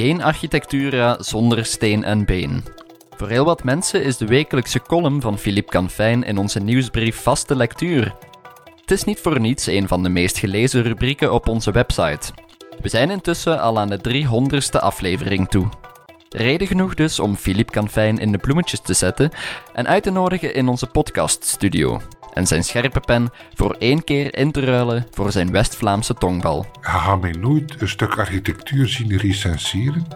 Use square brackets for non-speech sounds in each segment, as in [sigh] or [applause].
Geen architectura zonder steen en been. Voor heel wat mensen is de wekelijkse column van Philippe Canfijn in onze nieuwsbrief vaste lectuur. Het is niet voor niets een van de meest gelezen rubrieken op onze website. We zijn intussen al aan de 300ste aflevering toe. Reden genoeg dus om Philippe Canfijn in de bloemetjes te zetten en uit te nodigen in onze podcaststudio. En zijn scherpe pen voor één keer in te ruilen voor zijn West-Vlaamse tongbal. Je gaat mij nooit een stuk architectuur zien recenseren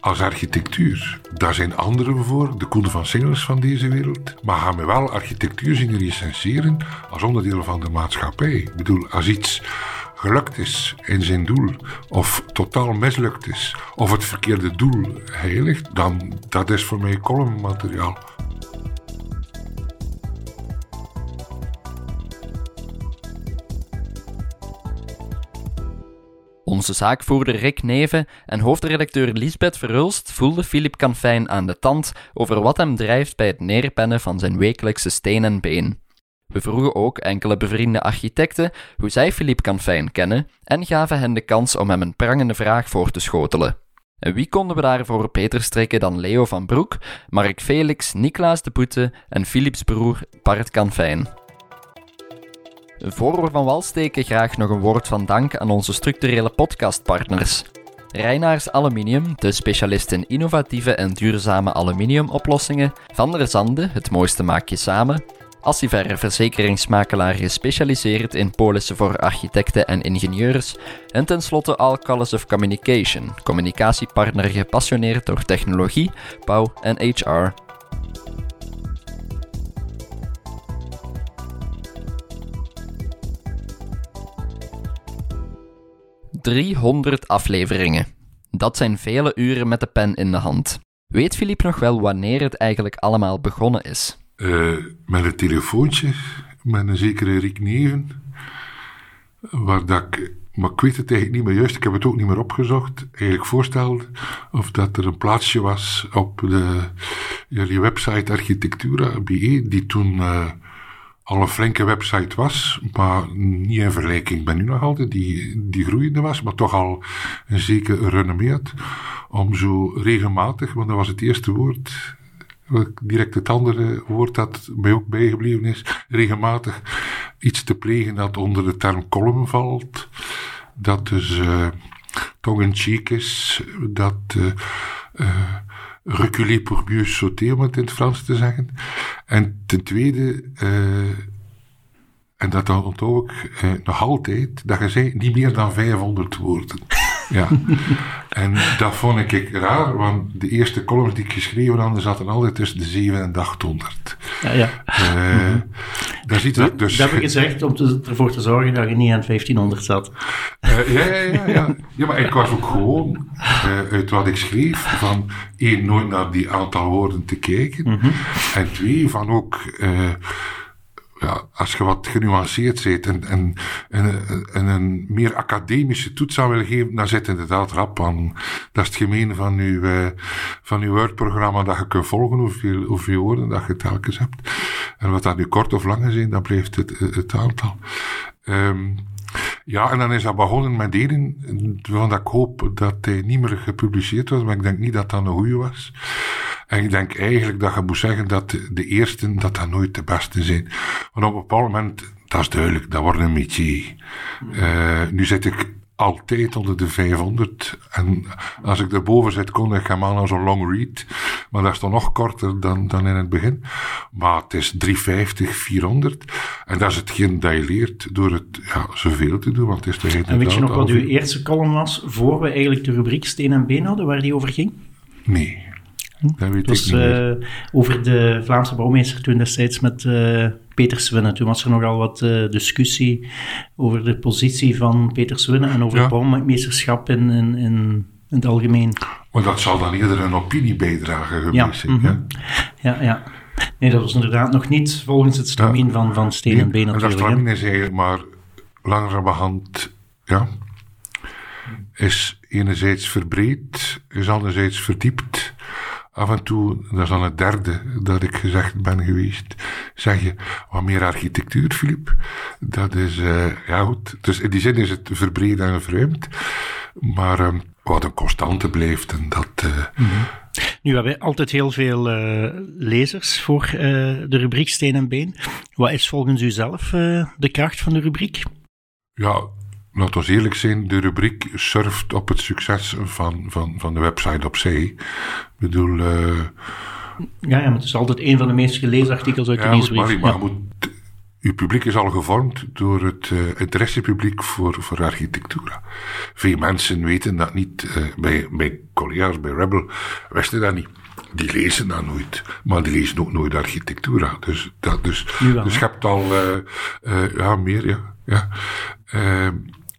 als architectuur. Daar zijn anderen voor, de Koen van Singels van deze wereld. Maar ga mij wel architectuur zien recenseren als onderdeel van de maatschappij. Ik bedoel, als iets gelukt is in zijn doel, of totaal mislukt is, of het verkeerde doel heiligt, dan dat is voor mij columnmateriaal. Onze zaakvoerder Rick Neven en hoofdredacteur Lisbeth Verhulst voelden Philippe Canfijn aan de tand over wat hem drijft bij het neerpennen van zijn wekelijkse steen en been. We vroegen ook enkele bevriende architecten hoe zij Philippe Canfijn kennen en gaven hen de kans om hem een prangende vraag voor te schotelen. En wie konden we daarvoor beter strikken dan Leo van Broek, Mark Felix, Niklaas de Boete en Philips broer Bart Canfijn? Voor we van wal steken, graag nog een woord van dank aan onze structurele podcastpartners. Reinaars Aluminium, de specialist in innovatieve en duurzame aluminiumoplossingen. Van der Zande, het mooiste maak je samen. Assiver verzekeringsmakelaar gespecialiseerd in polissen voor architecten en ingenieurs. En tenslotte Alcalis of Communication, communicatiepartner gepassioneerd door technologie, bouw en HR. 300 afleveringen. Dat zijn vele uren met de pen in de hand. Weet Philippe nog wel wanneer het eigenlijk allemaal begonnen is? Uh, met een telefoontje, met een zekere Rick Neven, waar dat ik, maar ik weet het eigenlijk niet meer juist, ik heb het ook niet meer opgezocht, eigenlijk voorstelde of dat er een plaatsje was op de, jullie website Architectura.be, die toen uh, al een flinke website was, maar niet in vergelijking met nu nog altijd, die, die groeiende was, maar toch al een zeker renommee had, om zo regelmatig, want dat was het eerste woord, direct het andere woord dat mij ook bijgebleven is, regelmatig iets te plegen dat onder de term column valt, dat dus uh, tong-in-cheek is, dat uh, uh, reculer pour mieux sauter, om het in het Frans te zeggen. En ten tweede, uh, en dat onthoud ik uh, nog altijd, dat je zei niet meer dan 500 woorden. Ja. [laughs] en dat vond ik raar, want de eerste columns die ik geschreven had, zaten altijd tussen de 700 en 800. Ja, ja. Uh, [laughs] daar ziet het dus. Dat heb ik gezegd om te, ervoor te zorgen dat je niet aan 1500 zat. Uh, ja, ja, ja, ja. Ja, maar ik was ook gewoon uh, uit wat ik schreef van één, nooit naar die aantal woorden te kijken. Mm -hmm. En twee, van ook ja, als je wat genuanceerd zit en, en, en, en, een meer academische toets zou willen geven, dan zit inderdaad rap aan. Dat is het gemeen van uw, uh, van uw Word-programma, dat je kunt volgen hoeveel, hoeveel woorden dat je telkens hebt. En wat dat nu kort of lang is, dan blijft het, het aantal. Um, ja, en dan is dat begonnen met delen, waarvan ik hoop dat hij niet meer gepubliceerd was, maar ik denk niet dat dat een goede was. En ik denk eigenlijk dat je moet zeggen dat de eerste, dat dat nooit de beste zijn. Want op een bepaald moment, dat is duidelijk, dat wordt een métier. Uh, nu zit ik altijd onder de 500. En als ik erboven zit, kon ik hem aan als een long read. Maar dat is dan nog korter dan, dan in het begin. Maar het is 350, 400. En dat is hetgeen dat je leert door het ja, zoveel te doen. Want het is en weet je nog wat uw eerste column was, voor we eigenlijk de rubriek Steen en Been hadden, waar die over ging? Nee. Dat weet ik niet uh, over de Vlaamse bouwmeester toen destijds met uh, Peter Swinnen. Toen was er nogal wat uh, discussie over de positie van Peter Swinnen en over Ja. het bouwmeesterschap in, in, in, in het algemeen. Maar dat zal dan eerder een opiniebijdrage geweest Ja, zijn. mhm. ja. Ja, ja. Nee, dat was inderdaad nog niet volgens het stramien van, van Steen en Been En dat natuurlijk. hè. stramien is eigenlijk maar langzamerhand, ja, is enerzijds verbreed, is anderzijds verdiept. Af en toe, dat is dan het derde dat ik gezegd ben geweest, zeg je, wat meer architectuur, Filip. Dat is, eh ja goed, dus in die zin is het verbreed en verruimd. Maar ehm, wat een constante blijft. En dat, uh, Nu hebben we altijd heel veel uh, lezers voor de rubriek Steen en Been. Wat is volgens u zelf de kracht van de rubriek? Ja, laten we eerlijk zijn, de rubriek surft op het succes van, van, van de website op zee. Ik bedoel... ja, ja, maar het is altijd een van de meest gelezen artikels uit de ja, nieuwsbrief. Maar, ja. moet, uw publiek is al gevormd door het uh, interessepubliek voor, voor architectura. Veel mensen weten dat niet. Uh, bij, bij collega's, bij Rebel, wisten dat niet. Die lezen dat nooit. Maar die lezen ook nooit architectura. Dus, dat, dus, dus je hebt al, uh, ja, meer, ja. ja.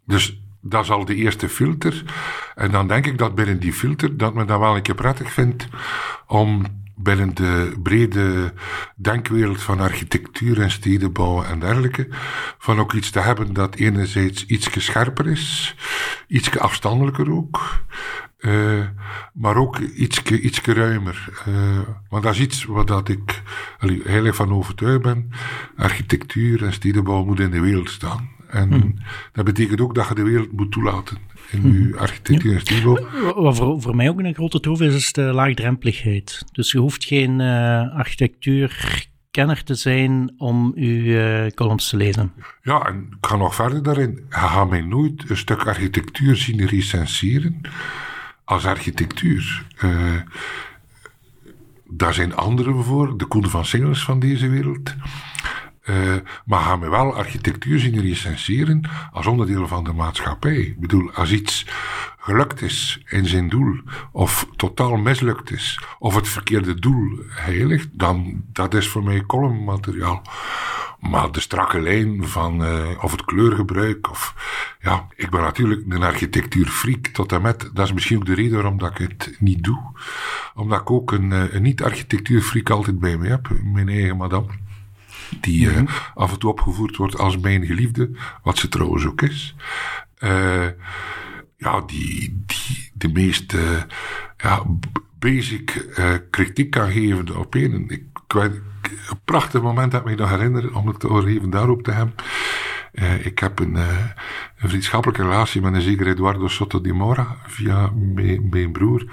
Dus dat is al de eerste filter. En dan denk ik dat binnen die filter, dat men dat wel een keer prettig vindt om binnen de brede denkwereld van architectuur en stedenbouw en dergelijke, van ook iets te hebben dat enerzijds iets scherper is, iets afstandelijker ook, uh, maar ook iets ietske ruimer. Uh, want dat is iets wat dat ik heilig van overtuigd ben. Architectuur en stedenbouw moet in de wereld staan. En hmm. dat betekent ook dat je de wereld moet toelaten in hmm. je architectuur en stedenbouw. Wat voor, voor mij ook een grote troef is, is de laagdrempeligheid. Dus je hoeft geen uh, architectuurkenner te zijn om uw uh, columns te lezen. Ja, en ik ga nog verder daarin. Je gaat mij nooit een stuk architectuur zien recenseren als architectuur. Uh, daar zijn anderen voor, de Koen van Singels van deze wereld. Uh, maar gaan we wel architectuur zien recenseren als onderdeel van de maatschappij. Ik bedoel, als iets gelukt is in zijn doel, of totaal mislukt is, of het verkeerde doel heiligt, dan dat is voor mij columnmateriaal. Maar de strakke lijn van, uh, of het kleurgebruik, of, ja, ik ben natuurlijk een architectuurfreak tot en met, dat is misschien ook de reden waarom ik het niet doe. Omdat ik ook een, een niet-architectuurfreak altijd bij me heb, mijn eigen madame die uh, af en toe opgevoerd wordt als mijn geliefde, wat ze trouwens ook is. Uh, ja, die, die de meest uh, ja, basic kritiek kan geven op een. Ik, ik weet, een prachtig moment dat ik me nog herinner om het even daarop te hebben. Uh, ik heb een, uh, een, vriendschappelijke relatie met een zekere Eduardo Soto di Mora via mijn, mijn broer.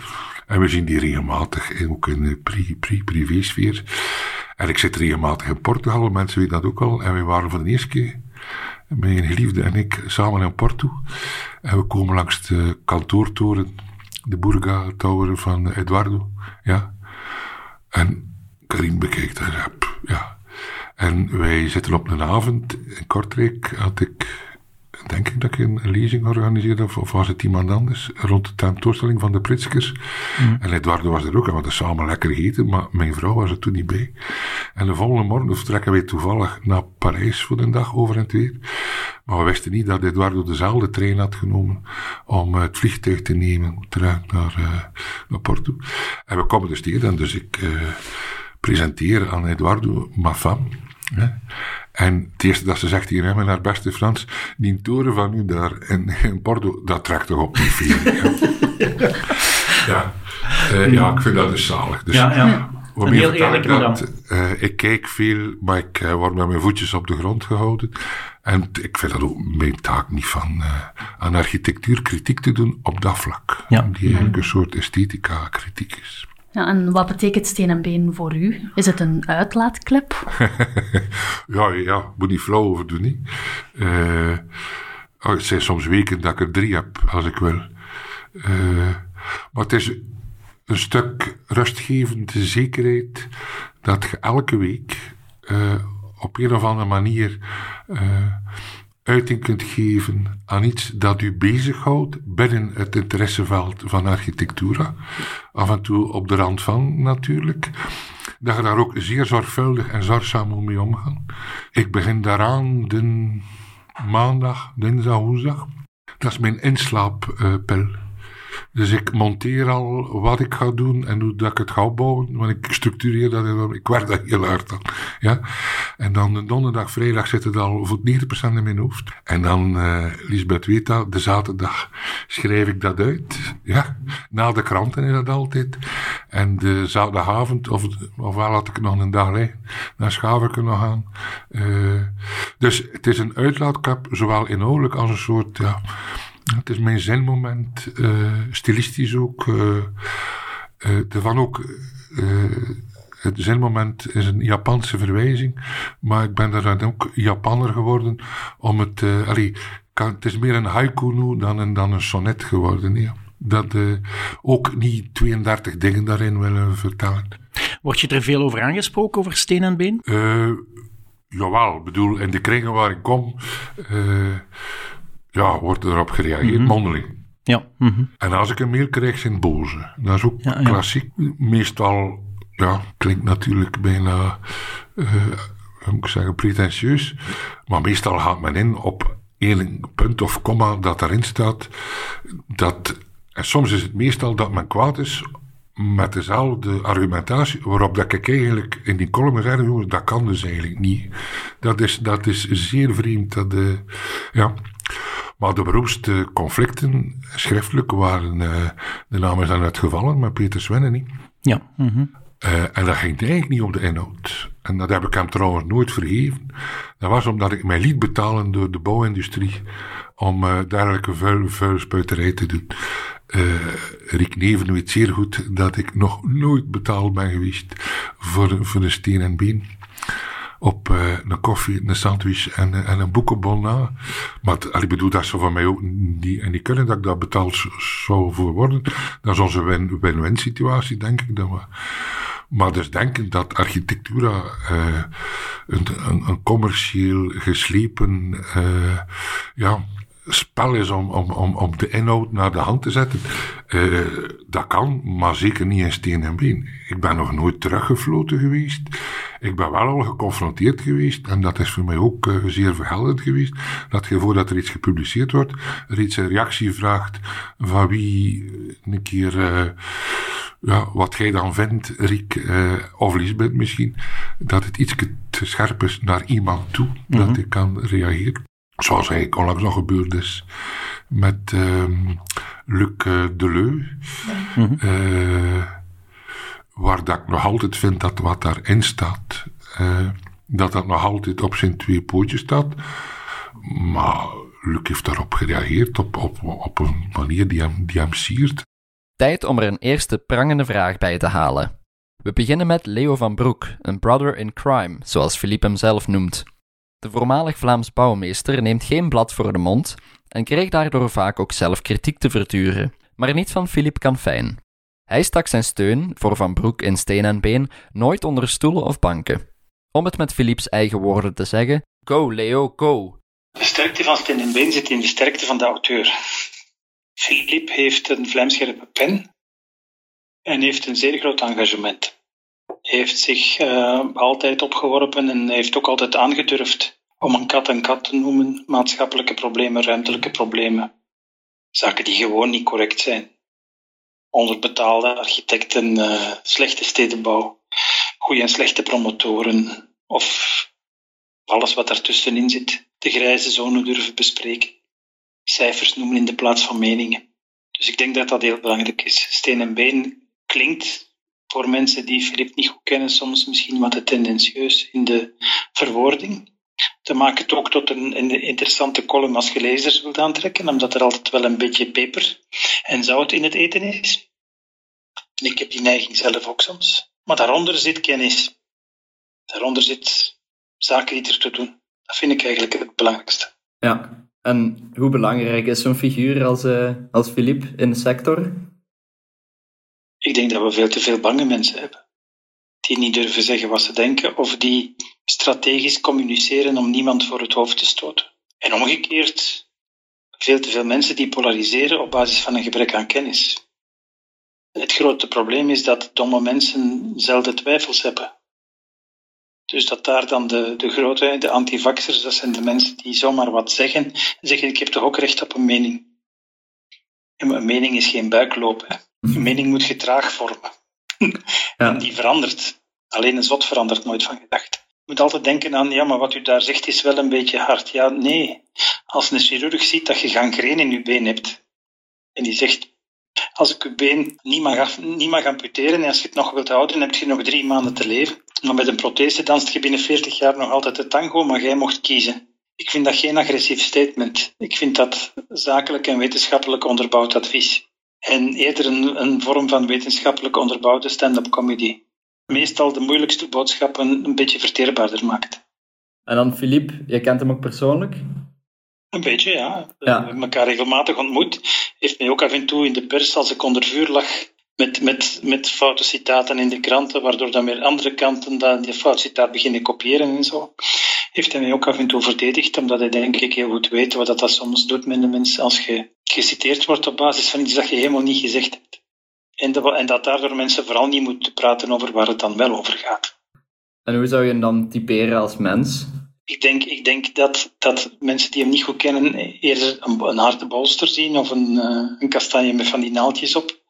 En we zien die regelmatig ook in de pri, pri, privésfeer. En ik zit regelmatig in Portugal, mensen weten dat ook al. En we waren voor de eerste keer, mijn geliefde en ik, samen in Porto. En we komen langs de kantoortoren, de Burga Tower van Eduardo. Ja. En Karim bekijkt daar. Ja. En wij zitten op een avond in Kortrijk. Had ik denk ik dat ik een, lezing organiseerde, of, of, was het iemand anders, rond de tentoonstelling van de Pritskers. Mm. En Eduardo was er ook, en we hadden samen lekker gegeten, maar mijn vrouw was er toen niet bij. En de volgende morgen vertrekken wij toevallig naar Parijs voor een dag over en weer. Maar we wisten niet dat Eduardo dezelfde trein had genomen om het vliegtuig te nemen terug naar, uh, naar Porto. En we komen dus tegen, en dus ik uh, presenteer aan Eduardo ma femme. En het eerste dat ze zegt hier, hè, met haar beste Frans, die toren van u daar in, in Porto, dat trekt toch op die veel. [laughs] ja. Uh, ja, ik vind dat dus zalig. Dus, ja, ja. Heel dat, uh, ik kijk veel, maar ik uh, word met mijn voetjes op de grond gehouden. En ik vind dat ook mijn taak niet van aan architectuur kritiek te doen op dat vlak. Ja. Die eigenlijk een soort esthetica kritiek is. Ja, en wat betekent steen en been voor u? Is het een uitlaatklep? [laughs] ja, ja, moet niet flauw over doen. Niet? Uh, het zijn soms weken dat ik er drie heb, als ik wil. Uh, maar het is een stuk rustgevende zekerheid dat je elke week uh, op een of andere manier uiting kunt geven aan iets dat u bezighoudt binnen het interesseveld van architectura. Af en toe op de rand van natuurlijk. Dat je daar ook zeer zorgvuldig en zorgzaam mee omgaat. Ik begin daaraan de maandag, dinsdag, woensdag. Dat is mijn inslaappil. Dus ik monteer al wat ik ga doen en hoe dat ik het ga bouwen. Want ik structureer dat. Ik werk dat heel hard aan. Ja? En dan donderdag, vrijdag zit het al voor 90% in mijn hoofd. En dan, uh, Lisbeth weet de zaterdag schrijf ik dat uit. Ja? Na de kranten is dat altijd. En de zaterdagavond, of, ofwel had ik nog een dag liggen, naar Schaven nog gaan. Uh, dus het is een uitlaatkap, zowel inhoudelijk als een soort, ja Het is mijn zenmoment, uh, stilistisch ook. Uh, uh, ervan ook het zenmoment is een Japanse verwijzing, maar ik ben daar dan ook Japanner geworden om het, uh, allee, kan, het is meer een haiku nu dan een, dan een sonnet geworden. Ja. Dat uh, ook niet 32 dingen daarin willen vertellen. Word je er veel over aangesproken, over steen en been? Uh, jawel, bedoel, in de kringen waar ik kom, ja, wordt erop gereageerd, mm -hmm. mondeling. Ja. Mm -hmm. En als ik een mail krijg, zijn boze. Dat is ook ja, ja. klassiek. Meestal ja, klinkt natuurlijk bijna, uh, hoe moet ik zeggen, pretentieus. Maar meestal gaat men in op één punt of komma dat erin staat. Dat, en soms is het meestal dat men kwaad is met dezelfde argumentatie, waarop dat ik eigenlijk in die column jongens, dat kan dus eigenlijk niet. Dat is, dat is zeer vreemd. Dat, uh, ja. Maar de beroemdste conflicten, schriftelijk, waren, uh, de naam is dan uitgevallen, met Peter Swenne niet. Ja. Mm -hmm. Uh, en dat ging eigenlijk niet om de inhoud. En dat heb ik hem trouwens nooit vergeven. Dat was omdat ik mij liet betalen door de bouwindustrie om uh, dergelijke vuil, vuilspuiterij te doen. Rick Neven weet zeer goed dat ik nog nooit betaald ben geweest voor, voor een steen en been. Op een koffie, een sandwich en, en een boekenbon na. Maar ik bedoel, dat ze van mij ook niet, en die kunnen dat ik dat betaald zou voor worden. Dat is onze win-win situatie, denk ik. Dat we, maar dus denken dat architectura uh, een, een, een, commercieel geslepen uh, ja, spel is om, om, om, om de inhoud naar de hand te zetten. Uh, dat kan, maar zeker niet in steen en been. Ik ben nog nooit teruggefloten geweest. Ik ben wel al geconfronteerd geweest, en dat is voor mij ook uh, zeer verhelderend geweest, dat je voordat er iets gepubliceerd wordt, er iets een reactie vraagt van wie een keer ja, wat jij dan vindt, Riek, uh, of Lisbeth misschien, dat het iets te scherp is naar iemand toe, mm -hmm. dat ik kan reageren. Zoals eigenlijk onlangs nog gebeurd is met um, Luc uh, Deleu. Mm -hmm. uh, waar dat ik nog altijd vind dat wat daarin staat, dat dat nog altijd op zijn twee pootjes staat. Maar Luc heeft daarop gereageerd op, op, op een manier die hem, die hem siert. Tijd om er een eerste prangende vraag bij te halen. We beginnen met Leo van Broek, een brother in crime, zoals Philippe hem zelf noemt. De voormalig Vlaams bouwmeester neemt geen blad voor de mond en kreeg daardoor vaak ook zelf kritiek te verduren, maar niet van Philippe Canfijn. Hij stak zijn steun voor Van Broek in steen en been nooit onder stoelen of banken. Om het met Philippe's eigen woorden te zeggen: Go, Leo, go! De sterkte van steen en been zit in de sterkte van de auteur. Philippe heeft een vlijmscherpe pen en heeft een zeer groot engagement. Heeft zich uh, altijd opgeworpen en heeft ook altijd aangedurfd om een kat een kat te noemen, maatschappelijke problemen, ruimtelijke problemen. Zaken die gewoon niet correct zijn. Onderbetaalde architecten, uh, slechte stedenbouw, goede en slechte promotoren of alles wat daartussenin zit. De grijze zone durven bespreken cijfers noemen in de plaats van meningen. Dus ik denk dat dat heel belangrijk is. Steen en been klinkt voor mensen die Filip niet goed kennen soms misschien wat te tendentieus in de verwoording. Dat maakt het ook tot een, interessante column als je lezers wilt aantrekken, omdat er altijd wel een beetje peper en zout in het eten is. En ik heb die neiging zelf ook soms. Maar daaronder zit kennis. Daaronder zit zaken die er te doen. Dat vind ik eigenlijk het belangrijkste. Ja, en hoe belangrijk is zo'n figuur als, uh, als Philippe in de sector? Ik denk dat we veel te veel bange mensen hebben. Die niet durven zeggen wat ze denken of die strategisch communiceren om niemand voor het hoofd te stoten. En omgekeerd, veel te veel mensen die polariseren op basis van een gebrek aan kennis. Het grote probleem is dat domme mensen zelden twijfels hebben. Dus dat daar dan de, de grote, de antivaxers, dat zijn de mensen die zomaar wat zeggen en zeggen: Ik heb toch ook recht op een mening. En een mening is geen buikloop. Mening moet je traag vormen. [laughs] Ja. En die verandert. Alleen een zot verandert nooit van gedachte. Je moet altijd denken aan, ja, maar wat u daar zegt is wel een beetje hard. Ja, nee. Als een chirurg ziet dat je gangreen in je been hebt, en die zegt, als ik je been niet mag, niet mag amputeren en als je het nog wilt houden, heb je nog drie maanden te leven. Maar met een prothese danst je binnen 40 jaar nog altijd de tango, maar jij mocht kiezen. Ik vind dat geen agressief statement. Ik vind dat zakelijk en wetenschappelijk onderbouwd advies. En eerder een, een vorm van wetenschappelijk onderbouwde stand-up comedy. Meestal de moeilijkste boodschappen een beetje verteerbaarder maakt. En dan Filip, je kent hem ook persoonlijk? Een beetje, ja. Ja. We hebben elkaar regelmatig ontmoet. Heeft mij ook af en toe in de pers, als ik onder vuur lag, met, met, met foute citaten in de kranten, waardoor dan weer andere kanten dan die fout citaat beginnen kopiëren en zo. Heeft hij mij ook af en toe verdedigd, omdat hij denk ik heel goed weet wat dat, dat soms doet met de mensen als je geciteerd wordt op basis van iets dat je helemaal niet gezegd hebt. En dat, en dat daardoor mensen vooral niet moeten praten over waar het dan wel over gaat. En hoe zou je hem dan typeren als mens? Ik denk, ik denk dat, dat mensen die hem niet goed kennen eerder een, een harde bolster zien of een, uh, een kastanje met van die naaldjes op.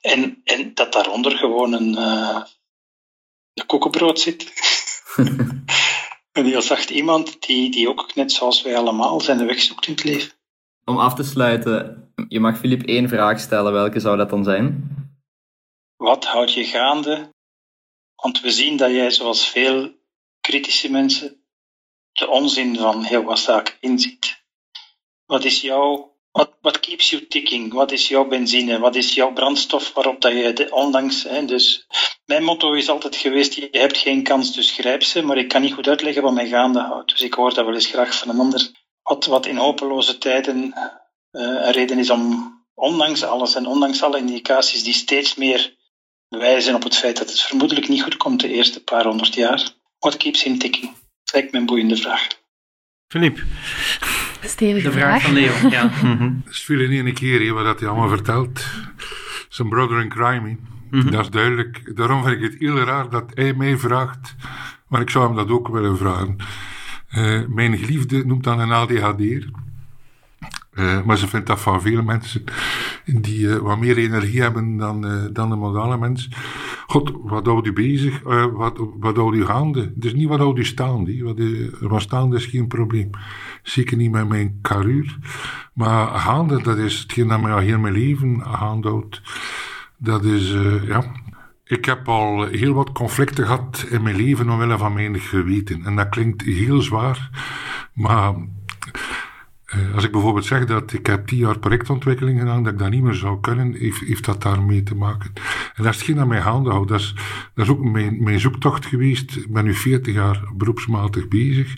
En, en dat daaronder gewoon een, uh, een koekenbrood zit. [laughs] een heel zacht iemand die, die ook net zoals wij allemaal zijn weg zoekt in het leven. Om af te sluiten, je mag Filip één vraag stellen. Welke zou dat dan zijn? Wat houdt je gaande? Want we zien dat jij, zoals veel kritische mensen, de onzin van heel wat zaken inziet. Wat is jouw, wat, wat keeps you ticking? Wat is jouw benzine? Wat is jouw brandstof waarop dat je, ondanks, hè, dus mijn motto is altijd geweest, je hebt geen kans, dus grijp ze, maar ik kan niet goed uitleggen wat mij gaande houdt. Dus ik hoor dat wel eens graag van een ander. Wat, wat in hopeloze tijden uh, een reden is om, ondanks alles en ondanks alle indicaties die steeds meer wijzen op het feit dat het vermoedelijk niet goed komt de eerste paar honderd jaar. What keeps him ticking? Lijkt me een boeiende vraag. Filip. Stevige De vraag van Leo, ja. Het is veel in één keer hè, wat hij allemaal vertelt. Zijn brother in crime. Mhm. Dat is duidelijk. Daarom vind ik het heel raar dat hij mij vraagt. Maar ik zou hem dat ook willen vragen. Uh, mijn geliefde noemt dan een ADHD'er. Uh, maar ze vindt dat van veel mensen die uh, wat meer energie hebben dan, dan de modale mens. God, wat houdt u bezig? wat, wat houdt u gaande? Dus niet wat houdt u staande. Wat, wat staande is geen probleem. Zeker niet met mijn karuur. Maar gaande, dat is hetgeen dat mij al heel mijn leven gaande. Dat is, ja... Ik heb al heel wat conflicten gehad in mijn leven omwille van mijn geweten. En dat klinkt heel zwaar, maar uh, als ik bijvoorbeeld zeg dat ik heb tien jaar projectontwikkeling gedaan, dat ik dat niet meer zou kunnen, heeft, heeft dat daarmee te maken. En dat is hetgeen dat mij gaande houdt. Dat is, dat ook mijn, mijn zoektocht geweest. Ik ben nu 40 jaar beroepsmatig bezig.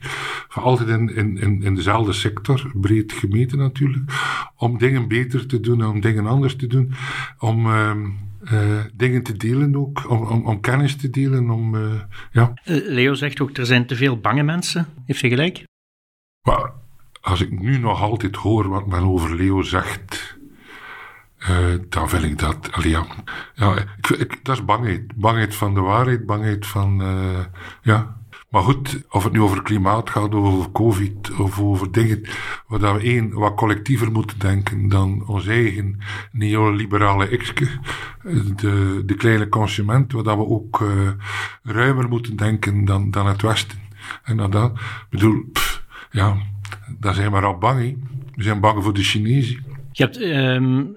Altijd in, in, in, dezelfde sector, breed gemeten natuurlijk. Om dingen beter te doen, om dingen anders te doen. Om... Uh, uh, dingen te delen ook, om, om, om kennis te delen, om, uh, ja. Leo zegt ook, er zijn te veel bange mensen. Heeft hij gelijk? Maar als ik nu nog altijd hoor wat men over Leo zegt, uh, dan vind ik dat, allee, ja, ja ik, ik, dat is bangheid. Bangheid van de waarheid, bangheid van, ja. Maar goed, of het nu over klimaat gaat, of over covid, of over dingen waar we één, wat collectiever moeten denken dan ons eigen neoliberale ikske, de, de kleine consument, waar we ook uh, ruimer moeten denken dan, dan het Westen. En dat, dat bedoel, ja, daar zijn we al bang, hè. We zijn bang voor de Chinezen. Je hebt, um,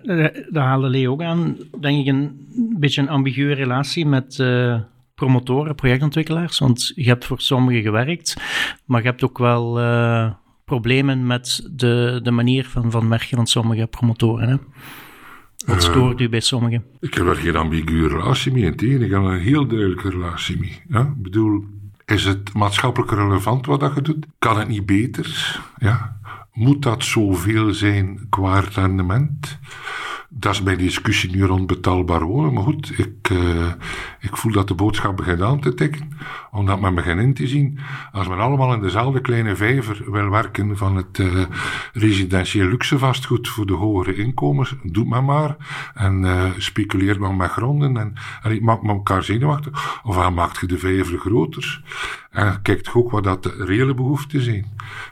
daar haalde Leo ook aan, denk ik, een beetje een ambiguë relatie met uh, promotoren, projectontwikkelaars. Want je hebt voor sommigen gewerkt, maar je hebt ook wel uh, problemen met de, de manier van, van werken van sommige promotoren. Hè? Wat stoort u bij sommigen? Ik heb er geen ambiguë relatie mee. Integendeel, ik heb een heel duidelijke relatie mee. Ja? Ik bedoel, is het maatschappelijk relevant wat dat je doet? Kan het niet beter? Ja? Moet dat zoveel zijn qua rendement? Dat is mijn discussie nu rond betaalbaar wonen. Maar goed, ik, uh, ik voel dat de boodschap begint aan te tikken. Omdat men begint in te zien. Als men allemaal in dezelfde kleine vijver wil werken van het uh, residentieel luxe vastgoed voor de hogere inkomens, doet men maar. En uh, speculeert men met gronden. En, en ik maak me elkaar zenuwachtig. Of dan maakt je de vijver groter. En kijkt ook wat dat de reële behoeften zijn.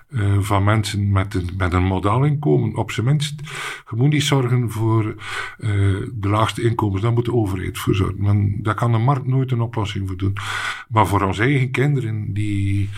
Uh, van mensen met een, met een modaal inkomen, op zijn minst. Je moet niet zorgen voor uh, de laagste inkomens, daar moet de overheid voor zorgen. Daar kan de markt nooit een oplossing voor doen. Maar voor onze eigen kinderen, die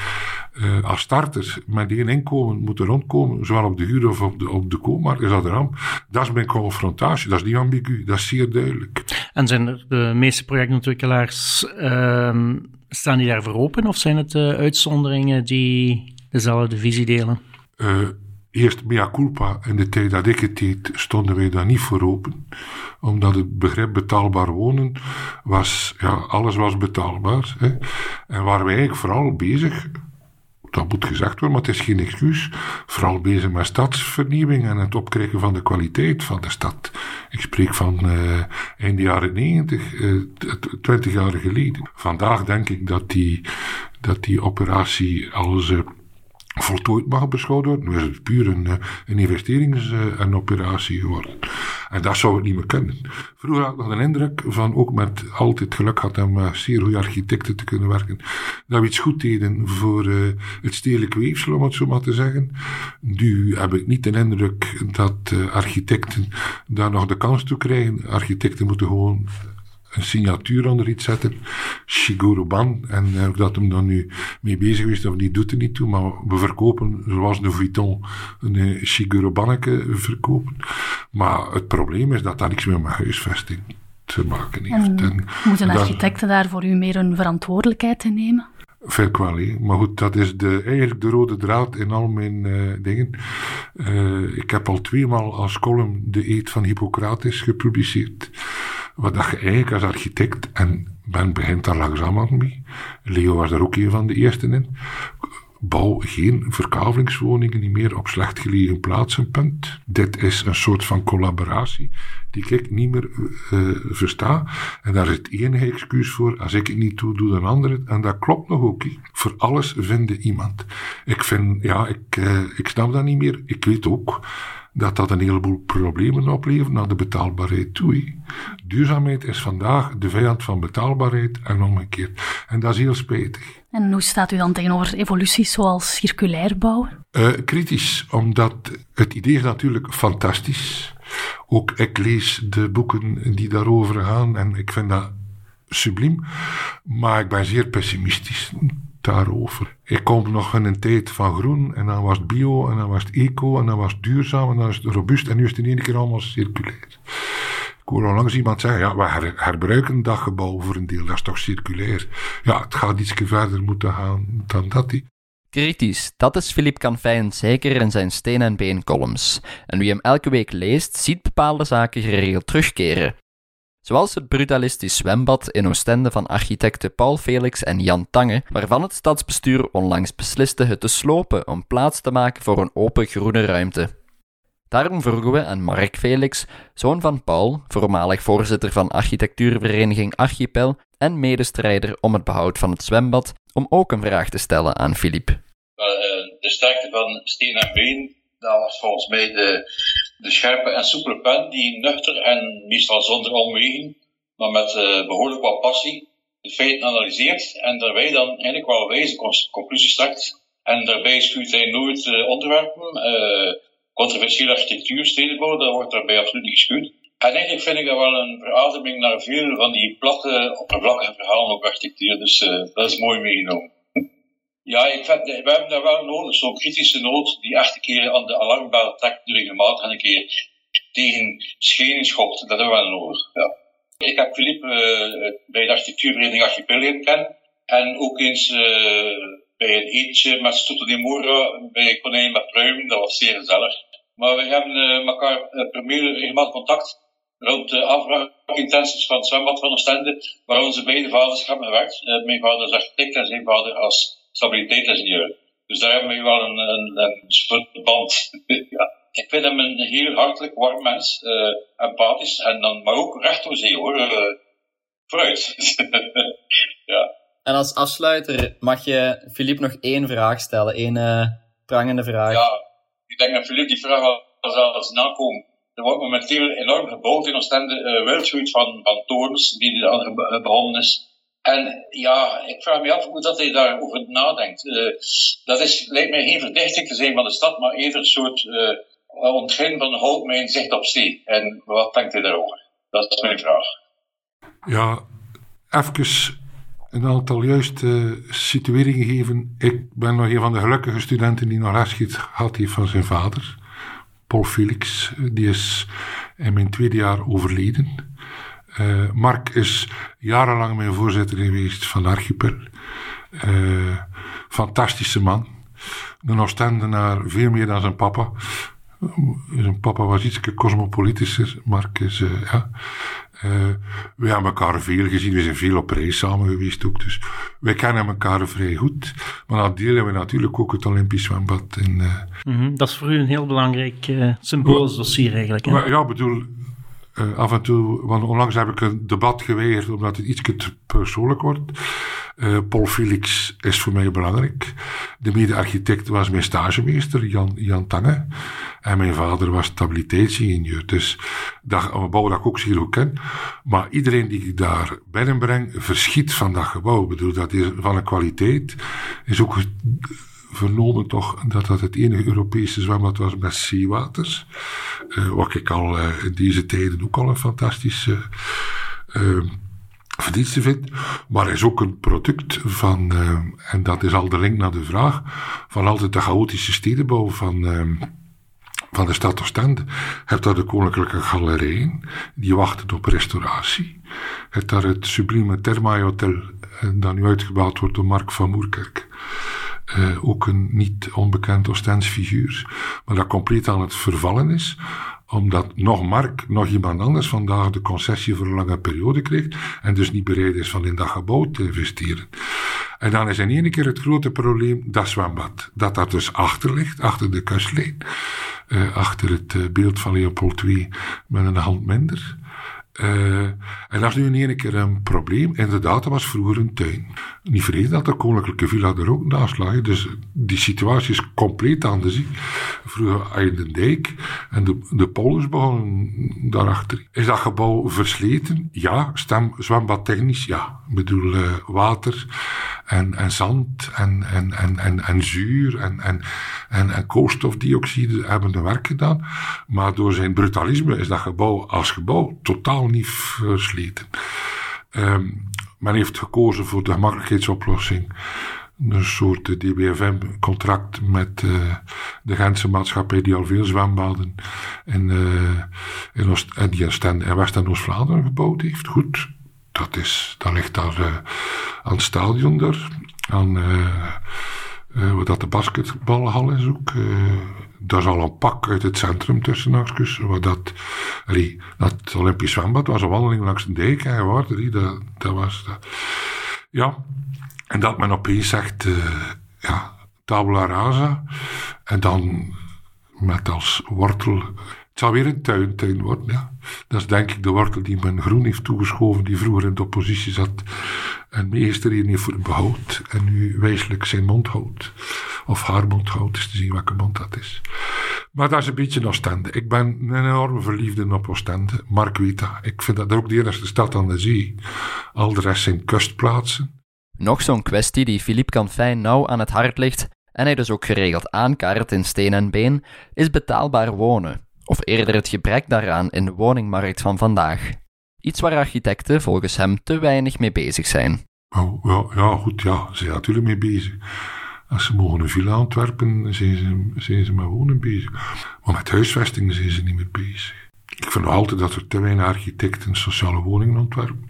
uh, als starters met één inkomen moeten rondkomen, zowel op de huur of op de, op de koopmarkt, is dat een ramp. Dat is mijn confrontatie, dat is niet ambigu, dat is zeer duidelijk. En zijn er de meeste projectontwikkelaars, uh, staan die daarvoor open, of zijn het uh, uitzonderingen die dezelfde visie delen? Uh, eerst mea culpa, in de tijd dat ik het deed, stonden wij daar niet voor open. Omdat het begrip betaalbaar wonen was, ja, alles was betaalbaar. Hè. En waren wij eigenlijk vooral bezig dat moet gezegd worden, maar het is geen excuus. Vooral bezig met stadsvernieuwing en het opkrijgen van de kwaliteit van de stad. Ik spreek van uh, eind jaren negentig, uh, twintig jaar geleden. Vandaag denk ik dat die, dat die operatie als uh, voltooid mag beschouwd worden. Nu is het puur een, eh, een investerings- en operatie geworden. En dat zou het niet meer kunnen. Vroeger had ik nog een indruk van ook met altijd geluk had om met zeer goede architecten te kunnen werken. Dat we iets goed deden voor het stedelijk weefsel, om het zo maar te zeggen. Nu heb ik niet de indruk dat architecten daar nog de kans toe krijgen. Architecten moeten gewoon signatuur onder iets zetten. Shigeru Ban. En uh, dat hem dan nu mee bezig is, of die doet er niet toe. Maar we verkopen, zoals de Vuitton, een uh, Shigeru Banneke verkopen. Maar het probleem is dat dat niks meer met huisvesting te maken heeft. En, moeten architecten daar voor u meer een verantwoordelijkheid in nemen? Veel. Maar goed, dat is de, eigenlijk de rode draad in al mijn uh, dingen. Uh, ik heb al tweemaal als column de eet van Hippocrates gepubliceerd. Wat dat je eigenlijk als architect, en men begint daar langzaam mee, Leo was daar ook een van de eerste in, bouw geen verkavelingswoningen meer op slecht gelegen plaatsen, punt. Dit is een soort van collaboratie die ik niet meer uh, versta. En daar is het enige excuus voor. Als ik het niet doe, doe een ander het. En dat klopt nog ook. Voor alles vinden iemand. Ik vind, ja, ik, uh, ik snap dat niet meer. Ik weet ook dat dat een heleboel problemen oplevert naar de betaalbaarheid toe. Duurzaamheid is vandaag de vijand van betaalbaarheid en omgekeerd. En dat is heel spijtig. En hoe staat u dan tegenover evoluties zoals circulair bouwen? Uh, kritisch, omdat het idee is natuurlijk fantastisch. Ook ik lees de boeken die daarover gaan en ik vind dat subliem. Maar ik ben zeer pessimistisch daarover. Ik kom nog in een tijd van groen en dan was het bio en dan was het eco en dan was het duurzaam en dan was het robuust en nu is het in één keer allemaal circulair. Ik hoor langs iemand zeggen, ja, we her herbruiken dat gebouw voor een deel, dat is toch circulair. Ja, het gaat iets verder moeten gaan dan dat. Die. Kritisch, dat is Philippe Canfijn zeker in zijn steen- en been columns. En wie hem elke week leest, ziet bepaalde zaken geregeld terugkeren. Zoals het brutalistisch zwembad in Oostende van architecten Paul Felix en Jan Tange, waarvan het stadsbestuur onlangs besliste het te slopen om plaats te maken voor een open groene ruimte. Daarom vroegen we aan Mark Felix, zoon van Paul, voormalig voorzitter van architectuurvereniging Archipel en medestrijder om het behoud van het zwembad, om ook een vraag te stellen aan Philippe. De sterkte van steen en been dat was volgens mij de, de scherpe en soepele pen die nuchter en meestal zonder omwegen, maar met uh, behoorlijk wat passie, de feiten analyseert en daarbij dan eigenlijk wel wijze conclusies trekt. En daarbij schuurt hij nooit uh, onderwerpen. Uh, controversiële architectuur, stedenbouw, dat wordt daarbij absoluut niet geschuwd. En eigenlijk vind ik dat wel een verademing naar veel van die platte, oppervlakkige verhalen op architectuur. Dus dat is mooi meegenomen. Ja, ik vind, we hebben daar wel nodig, zo'n kritische noot die echt keer aan de alarmbel trekt regelmatig en een keer tegen schenen schopt. Dat hebben we wel nodig. Ja. Ik heb Philippe uh, bij de architectuurvereniging Archipel leren kennen. En ook eens uh, bij een eetje met Stoto di Mora bij Konijn met Pruim. Dat was zeer gezellig. Maar we hebben uh, elkaar per mail regelmatig contact rond de afbraakintenties van het zwembad van Oostende, waar onze beide vaders hebben gewerkt. mijn vader is architect en zijn vader als stabiliteitsingenieur. Dus daar hebben we wel een, een, een band. ja. Ik vind hem een heel hartelijk, warm mens, uh, empathisch en dan, maar ook recht door zee hoor. Uh, vooruit. [laughs] ja. En als afsluiter mag je Filip nog één vraag stellen, één uh, prangende vraag. Ja, ik denk dat Filip die vraag al zelfs nakomt. Er wordt momenteel enorm gebouwd in Oostende, uh, van, van torens die er begonnen is. En ja, ik vraag me af hoe dat hij daarover nadenkt. Uh, dat is, lijkt mij geen verdichting te zijn van de stad, maar eerder een soort uh, ontgin van houtmijn zicht op zee. En wat denkt hij daarover? Dat is mijn vraag. Ja, even een aantal juiste situeringen geven. Ik ben nog een van de gelukkige studenten die nog les gehad heeft van zijn vader. Paul Felix, die is in mijn tweede jaar overleden. Uh, Mark is jarenlang mijn voorzitter geweest van Archipel. Uh, fantastische man. een Oostendenaar veel meer dan zijn papa. Zijn papa was iets cosmopolitischer, Mark is, uh, ja. We hebben elkaar veel gezien, we zijn veel op reis samen geweest ook, dus wij kennen elkaar vrij goed. Maar dan delen we natuurlijk ook het Olympisch zwembad. In, mm -hmm. Dat is voor u een heel belangrijk symbolisch dossier eigenlijk. Hè? Maar, ja, bedoel, uh, af en toe, want onlangs heb ik een debat geweerd omdat het iets te persoonlijk wordt. Uh, Paul Felix is voor mij belangrijk. De mede-architect was mijn stagemeester, Jan, Jan Tange. En mijn vader was stabiliteitsingenieur. Dus dat, gebouw dat ik ook zeer goed ken. Maar iedereen die ik daar binnenbreng, verschiet van dat gebouw. Ik bedoel, dat is van een kwaliteit. Is ook vernomen toch dat dat het enige Europese zwembad was met zeewaters. Uh, wat ik al uh, in deze tijden ook al een fantastische uh, verdienste vind. Maar is ook een product van, en dat is al de link naar de vraag, van altijd de chaotische stedenbouw van van de stad Oostende. Hebt daar de Koninklijke Galerijen, die wachten op restauratie. Hebt daar het sublieme Thermae Hotel, dat nu uitgebouwd wordt door Mark van Moerkerk. Uh, ook een niet onbekend Oostens figuur, maar dat compleet aan het vervallen is, omdat nog Mark, nog iemand anders vandaag de concessie voor een lange periode krijgt en dus niet bereid is van in dat gebouw te investeren. En dan is in één keer het grote probleem dat zwembad, dat dat dus achter ligt, achter de kustlijn, uh, achter het uh, beeld van Leopold II met een hand minder. Uh, en dat is nu in één keer een probleem. Inderdaad, dat was vroeger een tuin. Niet vergeten dat de koninklijke villa er ook naast lag. Dus die situatie is compleet anders. Vroeger aan de dijk en de, de polders begonnen daarachter. Is dat gebouw versleten? Ja. Stem, zwembadtechnisch? Ja. Ik bedoel, uh, water en, en zand en, en, en, en, en zuur en, en, en, en koolstofdioxide hebben de werk gedaan. Maar door zijn brutalisme is dat gebouw als gebouw totaal niet versleten. Um, men heeft gekozen voor de gemakkelijkheidsoplossing. Een soort DBFM-contract met uh, de Gentse maatschappij die al veel zwembaden in, uh, in, Oost en die in West- en Oost-Vlaanderen gebouwd heeft. Goed, dat, is, dat ligt daar uh, aan het stadion daar. Aan, wat dat de basketbalhal is ook daar is al een pak uit het centrum tussen. Waar dat, allee, dat Olympisch zwembad was een wandeling langs de dijk. En waar, dat, dat was. Ja, en dat men opeens zegt, uh, ja, tabula rasa. En dan met als wortel het zal weer een tuintuin worden, ja. Dat is denk ik de wortel die men groen heeft toegeschoven, die vroeger in de oppositie zat en meester hier niet voor behoud en nu wijselijk zijn mond houdt. Of haar mond houdt, is te zien welke mond dat is. Maar dat is een beetje Oostende. Ik ben een enorme verliefde op Oostende. Mark. Ik vind dat ook de enige stad aan de zee. Al de rest zijn kustplaatsen. Nog zo'n kwestie die Philippe Canfijn nauw aan het hart ligt en hij dus ook geregeld aankaart in steen en been, is betaalbaar wonen of eerder het gebrek daaraan in de woningmarkt van vandaag. Iets waar architecten volgens hem te weinig mee bezig zijn. Oh, ja, ja, goed, ja, ze zijn natuurlijk mee bezig. Als ze mogen een villa ontwerpen, zijn ze, zijn ze met wonen bezig. Maar met huisvesting zijn ze niet meer bezig. Ik vind nog altijd dat er te weinig architecten sociale woningen ontwerpen.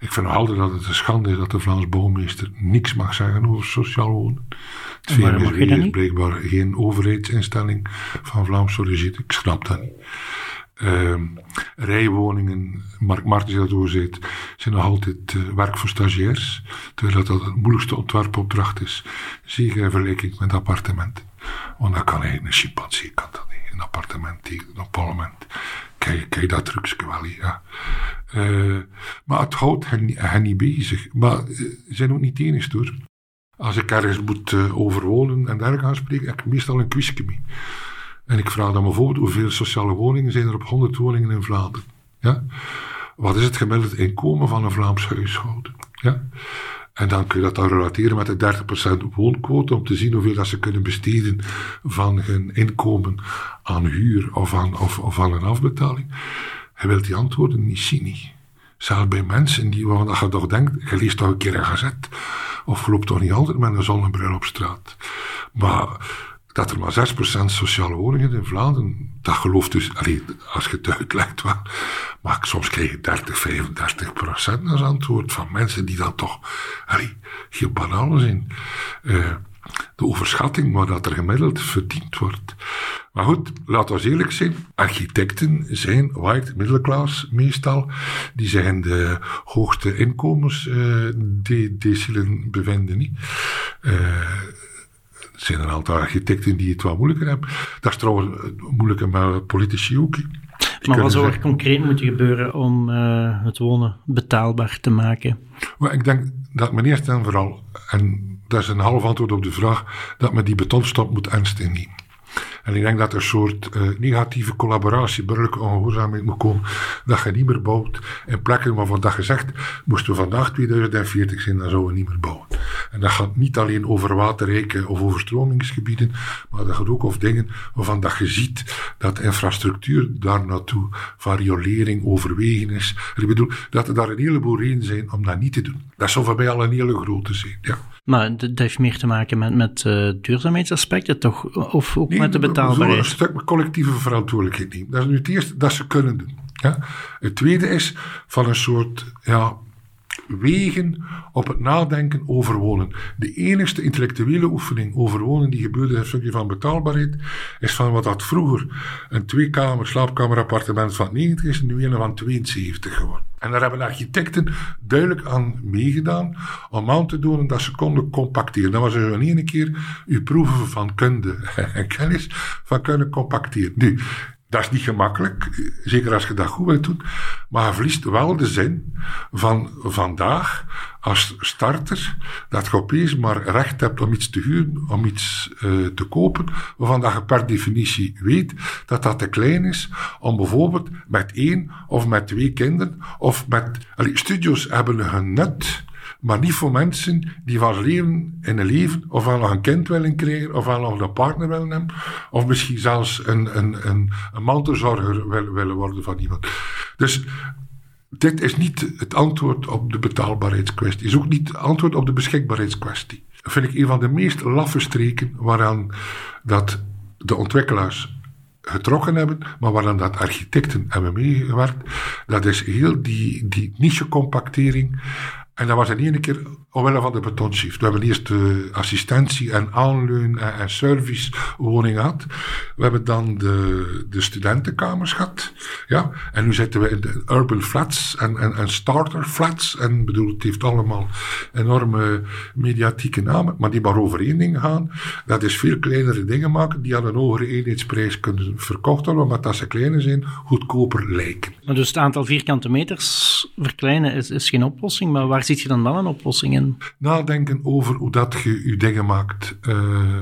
Ik vind nog altijd dat het een schande is dat de Vlaams bouwmeester niks mag zeggen over sociaal wonen. Het VMSW is blijkbaar geen overheidsinstelling van Vlaamse origine. Ik snap dat niet. Uh, rijwoningen, Mark Martens dat zegt, zijn nog altijd uh, werk voor stagiairs. Terwijl dat het moeilijkste ontwerpopdracht is. Zie je in vergelijking met appartementen. Want dat kan eigenlijk een chimpansee, kan dat niet. Een appartement tegen een parlement. Kijk, kijk dat trucje wel, ja. Uh, maar het houdt hen, hen niet bezig. Maar uh, ze zijn ook niet enigste hoor. Als ik ergens moet uh, overwonen en daar gaan spreken, heb ik meestal een quizje mee. En ik vraag dan bijvoorbeeld hoeveel sociale woningen zijn er op 100 woningen in Vlaanderen. Ja? Wat is het gemiddelde inkomen van een Vlaams huishouden? Ja? En dan kun je dat dan relateren met de 30% woonquote om te zien hoeveel dat ze kunnen besteden van hun inkomen aan huur of aan, of, aan een afbetaling. Hij wil die antwoorden niet zien. Zelfs bij mensen die, waarvan je toch denkt, je leest toch een keer een gazet. Of loopt toch niet altijd met een zonnebril op straat. Maar dat er maar 6% sociale woningen in Vlaanderen, dat gelooft dus, allee, als je het uitlegt wel, maar soms krijg je 30, 35% als antwoord van mensen die dan toch, allee, heel banaal zijn. Uh, de overschatting wat dat er gemiddeld verdiend wordt. Maar goed, laten we eerlijk zijn. Architecten zijn white middelklas meestal. Die zijn de hoogste inkomens uh, die decilen bevinden. Niet. Uh, er zijn een aantal architecten die het wat moeilijker hebben. Dat is trouwens moeilijker met politici ook. Maar wat zou er concreet moeten gebeuren om uh, het wonen betaalbaar te maken? Maar ik denk dat men eerst en vooral, en dat is een half antwoord op de vraag, dat men die betonstop moet innemen. En ik denk dat er een soort uh, negatieve collaboratie, burgerlijke ongehoorzaamheid moet komen. Dat je niet meer bouwt in plekken waarvan dat gezegd, moesten we vandaag 2040 zijn, dan zouden we niet meer bouwen. En dat gaat niet alleen over waterrijke of overstromingsgebieden, maar dat gaat ook over dingen waarvan dat je ziet dat infrastructuur daar naartoe, van riolering overwegen is. Ik bedoel, dat er daar een heleboel redenen zijn om dat niet te doen. Dat zou voor mij al een hele grote zijn, ja. Maar dat heeft meer te maken met, met uh, duurzaamheidsaspecten, toch? Of ook met de betaalbaarheid? Een stuk collectieve verantwoordelijkheid nemen. Dat is nu het eerste dat ze kunnen doen. Ja? Het tweede is van een soort ja, wegen op het nadenken over wonen. De enigste intellectuele oefening over wonen die gebeurde in stukje van betaalbaarheid, is van wat dat vroeger een tweekamer slaapkamerappartement van 90 is, nu een van 72 geworden. En daar hebben architecten duidelijk aan meegedaan om aan te doen dat ze konden compacteren. Dat was dus een ene keer uw proeven van kunde en kennis van kunnen compacteren. Nu, dat is niet gemakkelijk, zeker als je dat goed wilt doen. Maar je verliest wel de zin van vandaag als starter dat je opeens maar recht hebt om iets te huren, om iets uh, te kopen, waarvan je per definitie weet dat dat te klein is om bijvoorbeeld met één of met twee kinderen of met... Allee, studios hebben een nut maar niet voor mensen die van leven in een leven, of wel nog een kind willen krijgen, of wel nog een partner willen hebben, of misschien zelfs een, een, een, een mantelzorger willen worden van iemand. Dus dit is niet het antwoord op de betaalbaarheidskwestie. is ook niet het antwoord op de beschikbaarheidskwestie. Dat vind ik een van de meest laffe streken waaraan dat de ontwikkelaars getrokken hebben, maar waaraan dat architecten hebben meegewerkt. Dat is heel die, die niche-compactering en dat was in één keer omwille van de betonshift. We hebben eerst de assistentie en aanleun en, en servicewoning gehad. We hebben dan de, de studentenkamers gehad. Ja. En nu zitten we in de urban flats en, en, en starter flats. En bedoel, het heeft allemaal enorme mediatieke namen. Maar die maar over één ding gaan. Dat is veel kleinere dingen maken die aan een hogere eenheidsprijs kunnen verkocht worden. Dat ze kleiner zijn, goedkoper lijken. Maar dus het aantal vierkante meters verkleinen is, is geen oplossing. Maar waar ziet je dan wel een oplossing in? Nadenken over hoe dat je je dingen maakt. Uh,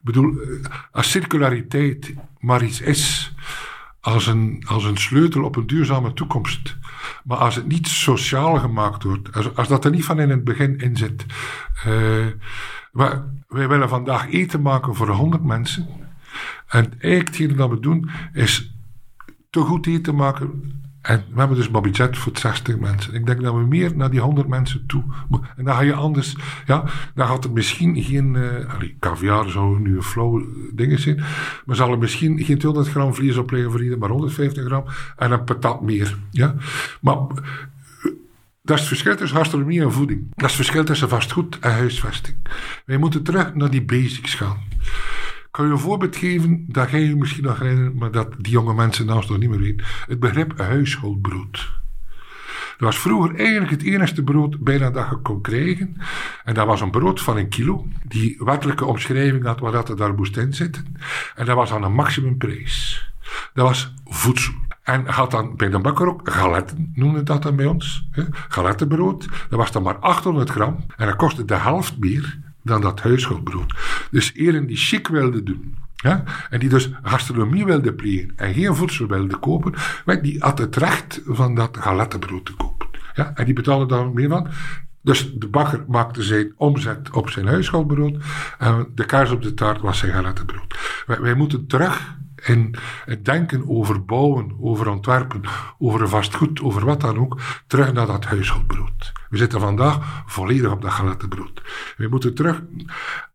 bedoel, als circulariteit maar iets is als een, als een sleutel op een duurzame toekomst. Maar als het niet sociaal gemaakt wordt, als, als dat er niet van in het begin in zit. Uh, wij, willen vandaag eten maken voor 100 mensen. En eigenlijk hetgene dat we doen is te goed eten maken en we hebben dus maar budget voor 60 mensen. Ik denk dat we meer naar die 100 mensen toe. En dan ga je anders, ja, dan gaat er misschien geen, uh, allee, caviar zou nu een flauw ding zijn, maar zal er misschien geen 200 gram vlees opleggen voor iedereen, maar 150 gram en een patat meer. Ja? Maar dat is het verschil tussen gastronomie en voeding. Dat is het verschil tussen vastgoed en huisvesting. Wij moeten terug naar die basics gaan kan je een voorbeeld geven dat jij je misschien nog herinnert, maar dat die jonge mensen naast nog niet meer weten. Het begrip huishoudbrood. Dat was vroeger eigenlijk het enigste brood bijna dat je kon krijgen. En dat was een brood van een kilo, die wettelijke omschrijving had wat er daar moest in zitten. En dat was aan een maximumprijs. Dat was voedsel. En had dan bij de bakker ook galetten, noemde dat dan bij ons. Galettenbrood. Dat was dan maar 800 gram. En dat kostte de helft meer dan dat huishoudbrood. Dus eren die chic wilden doen. Ja? En die dus gastronomie wilden plegen en geen voedsel wilden kopen, die had het recht van dat galettenbrood te kopen. Ja? En die betaalden daar meer van. Dus de bakker maakte zijn omzet op zijn huishoudbrood en de kaars op de taart was zijn galettenbrood. Wij, wij moeten terug in het denken over bouwen, over ontwerpen, over vastgoed, over wat dan ook, terug naar dat huishoudbrood. We zitten vandaag volledig op dat gelette brood. We moeten terug.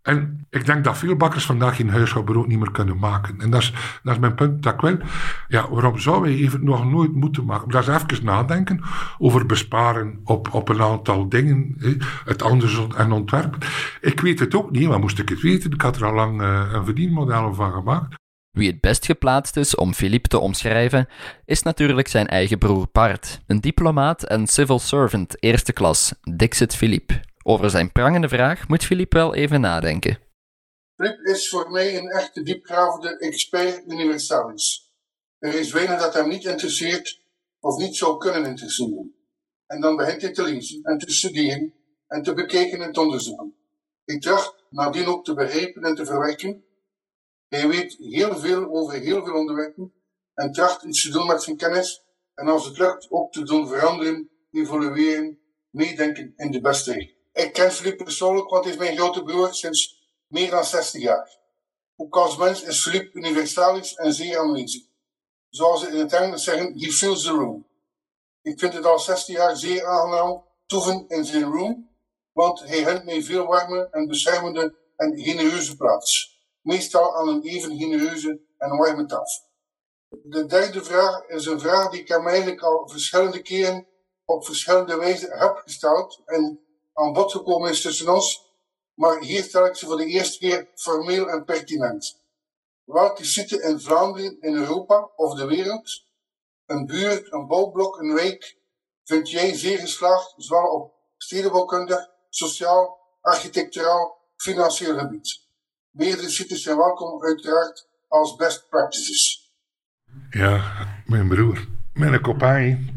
En ik denk dat veel bakkers vandaag geen huishoudbrood niet meer kunnen maken. En dat is, mijn punt dat ik. Ja, waarom zouden wij even nog nooit moeten maken? Dat is even nadenken over besparen op, op een aantal dingen. Hè, het anders en ontwerpen. Ik weet het ook niet, maar moest ik het weten? Ik had er al lang uh, een verdienmodel van gemaakt. Wie het best geplaatst is om Philippe te omschrijven, is natuurlijk zijn eigen broer Bart, een diplomaat en civil servant eerste klas, Dixit Philippe. Over zijn prangende vraag moet Philippe wel even nadenken. Philippe is voor mij een echte diepgravende expert universalis. Er is weinig dat hem niet interesseert of niet zou kunnen interesseren. En dan begint hij te lezen en te studeren en te bekijken en te onderzoeken. Ik tracht nadien ook te begrijpen en te verwerken hij weet heel veel over heel veel onderwerpen en tracht iets te doen met zijn kennis en als het lukt ook te doen veranderen, evolueren, meedenken in de beste richting. Ik ken Philippe persoonlijk, want hij is mijn grote broer sinds meer dan 60 jaar. Ook als mens is Philippe universalis en zeer aanwezig. Zoals ze in het Engels zeggen, he fills the room. Ik vind het al 60 jaar zeer aangenaam toeven in zijn room, want hij heeft mij veel warme en beschermende en genereuze plaats meestal aan een even genereuze en warme tafel. De derde vraag is een vraag die ik hem eigenlijk al verschillende keren op verschillende wijzen heb gesteld en aan bod gekomen is tussen ons, maar hier stel ik ze voor de eerste keer formeel en pertinent. Welke site in Vlaanderen, in Europa of de wereld, een buurt, een bouwblok, een wijk, vind jij zeer geslaagd, zowel op stedenbouwkundig, sociaal, architecturaal, financieel gebied? Meerdere sites zijn welkom, uiteraard, als best practices. Ja, mijn broer. Mijn kopij.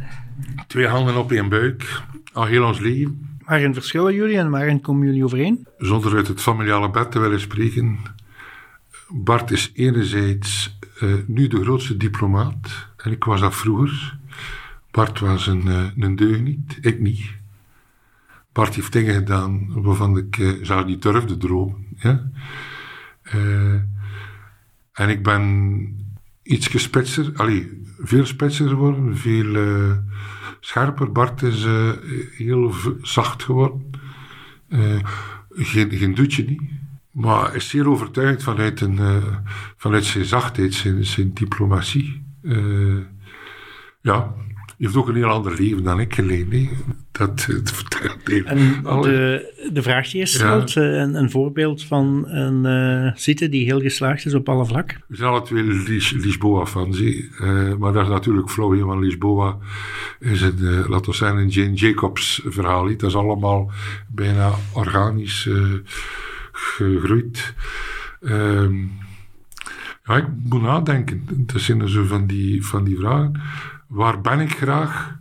Twee handen op één buik. Al heel ons leven. Waarin verschillen jullie en waarin komen jullie overeen? Zonder uit het familiale bed te willen spreken. Bart is enerzijds uh, nu de grootste diplomaat. En ik was dat vroeger. Bart was een, uh, een deugniet, ik niet. Bart heeft dingen gedaan waarvan ik uh, zou niet durfde dromen. Ja? Uh, en ik ben iets gespitser, allee, veel spitser geworden, veel uh, scherper. Bart is uh, heel zacht geworden. geen, geen doetje niet. Maar is zeer overtuigd vanuit, een, vanuit zijn zachtheid, zijn, zijn diplomatie. ja, je heeft ook een heel ander leven dan ik geleid. Dat, dat vertelt En de, de vraag die je stelt, ja. een, een, voorbeeld van een uh, site die heel geslaagd is op alle vlakken? We zijn alle twee Lis, Lisboa-fans, uh, maar dat is natuurlijk flauw, want Lisboa is een, uh, laten we zeggen, een Jane Jacobs verhaal. Dat is allemaal bijna organisch gegroeid. Um, ja, ik moet nadenken. Dat zijn zo van die, van die vragen waar ben ik graag?